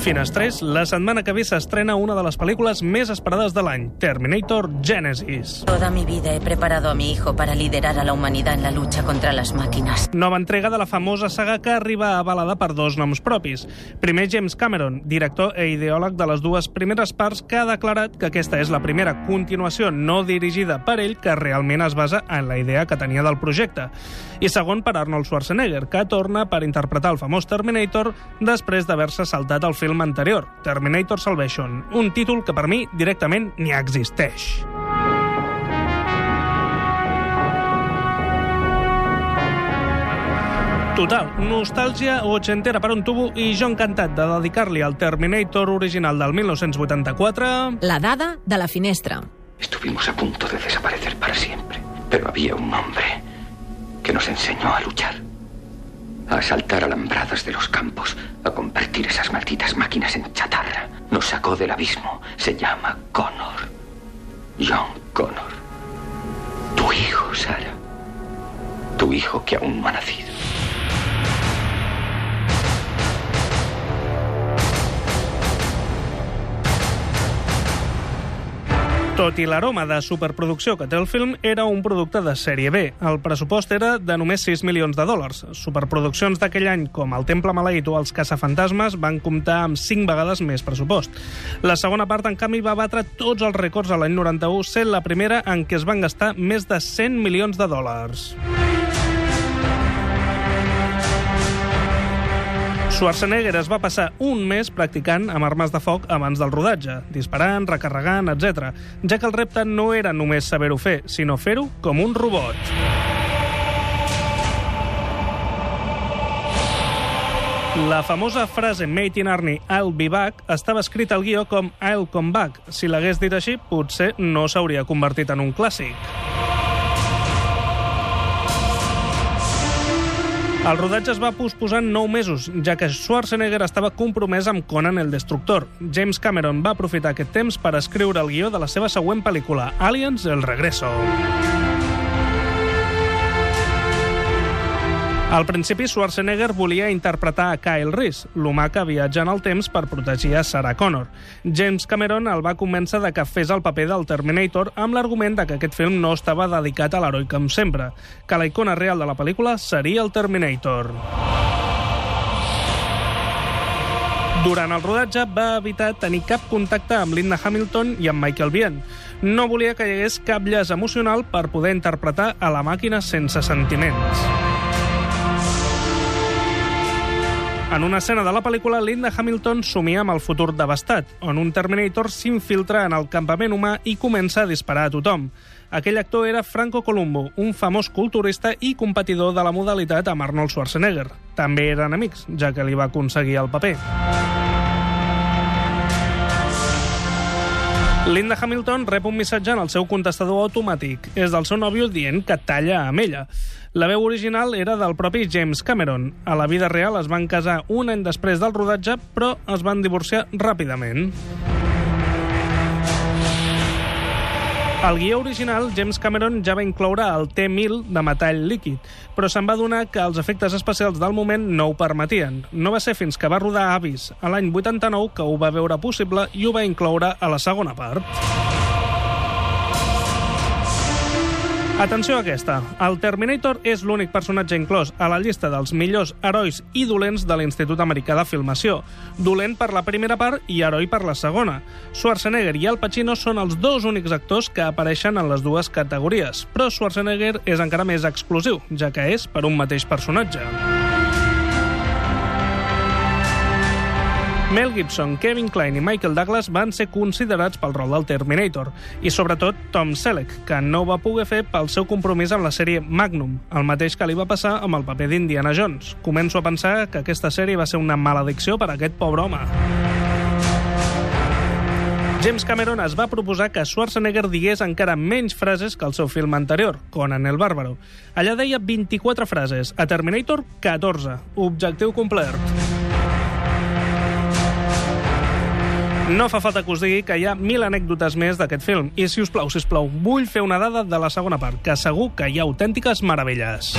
Finestrés, la setmana que ve s'estrena una de les pel·lícules més esperades de l'any, Terminator Genesis. Toda mi vida he preparado a mi hijo para liderar a la humanidad en la lucha contra las máquinas. Nova entrega de la famosa saga que arriba avalada per dos noms propis. Primer James Cameron, director e ideòleg de les dues primeres parts, que ha declarat que aquesta és la primera continuació no dirigida per ell que realment es basa en la idea que tenia del projecte. I segon per Arnold Schwarzenegger, que torna per interpretar el famós Terminator després d'haver-se saltat el film anterior, Terminator Salvation, un títol que per mi directament ni existeix. Total, nostàlgia ochentera per un tubo i jo encantat de dedicar-li al Terminator original del 1984... La dada de la finestra. Estuvimos a punto de desaparecer para siempre, pero había un hombre que nos enseñó a luchar, a asaltar alambradas de los campos, a convertir esas malditas máquinas en chatarra. Nos sacó del abismo. Se llama Connor. John Connor. Tu hijo, Sara. Tu hijo que aún no ha nacido. Tot i l'aroma de superproducció que té el film, era un producte de sèrie B. El pressupost era de només 6 milions de dòlars. Superproduccions d'aquell any, com El Temple Maleït o Els Caçafantasmes, van comptar amb 5 vegades més pressupost. La segona part, en canvi, va batre tots els rècords a l'any 91, sent la primera en què es van gastar més de 100 milions de dòlars. Schwarzenegger es va passar un mes practicant amb armes de foc abans del rodatge, disparant, recarregant, etc, ja que el repte no era només saber-ho fer, sinó fer-ho com un robot. La famosa frase Made in Army, I'll be back, estava escrita al guió com I'll come back. Si l'hagués dit així, potser no s'hauria convertit en un clàssic. El rodatge es va posposar 9 mesos, ja que Schwarzenegger estava compromès amb Conan el Destructor. James Cameron va aprofitar aquest temps per escriure el guió de la seva següent pel·lícula, Aliens, el regreso. Al principi, Schwarzenegger volia interpretar a Kyle Reese, l'humà que viatja en el temps per protegir a Sarah Connor. James Cameron el va convèncer de que fes el paper del Terminator amb l'argument de que aquest film no estava dedicat a l'heroi com sempre, que la icona real de la pel·lícula seria el Terminator. Durant el rodatge va evitar tenir cap contacte amb Linda Hamilton i amb Michael Biehn. No volia que hi hagués cap llaç emocional per poder interpretar a la màquina sense sentiments. En una escena de la pel·lícula, Linda Hamilton somia amb el futur devastat, on un Terminator s'infiltra en el campament humà i comença a disparar a tothom. Aquell actor era Franco Columbo, un famós culturista i competidor de la modalitat amb Arnold Schwarzenegger. També eren amics, ja que li va aconseguir el paper. Linda Hamilton rep un missatge en el seu contestador automàtic. És del seu nòvio dient que talla amb ella. La veu original era del propi James Cameron. A la vida real es van casar un any després del rodatge, però es van divorciar ràpidament. Al guió original, James Cameron ja va incloure el T-1000 de metall líquid, però se'n va donar que els efectes especials del moment no ho permetien. No va ser fins que va rodar Avis, a l'any 89, que ho va veure possible i ho va incloure a la segona part. Atenció a aquesta. El Terminator és l'únic personatge inclòs a la llista dels millors herois i dolents de l'Institut Americà de Filmació. Dolent per la primera part i heroi per la segona. Schwarzenegger i Al Pacino són els dos únics actors que apareixen en les dues categories, però Schwarzenegger és encara més exclusiu, ja que és per un mateix personatge. Mel Gibson, Kevin Kline i Michael Douglas van ser considerats pel rol del Terminator, i sobretot Tom Selleck, que no va poder fer pel seu compromís amb la sèrie Magnum, el mateix que li va passar amb el paper d'Indiana Jones. Començo a pensar que aquesta sèrie va ser una maledicció per a aquest pobre home. James Cameron es va proposar que Schwarzenegger digués encara menys frases que el seu film anterior, Conan el Bàrbaro. Allà deia 24 frases, a Terminator 14. Objectiu complert. No fa falta que us digui que hi ha mil anècdotes més d'aquest film. I, si us plau, si us plau, vull fer una dada de la segona part, que segur que hi ha autèntiques meravelles.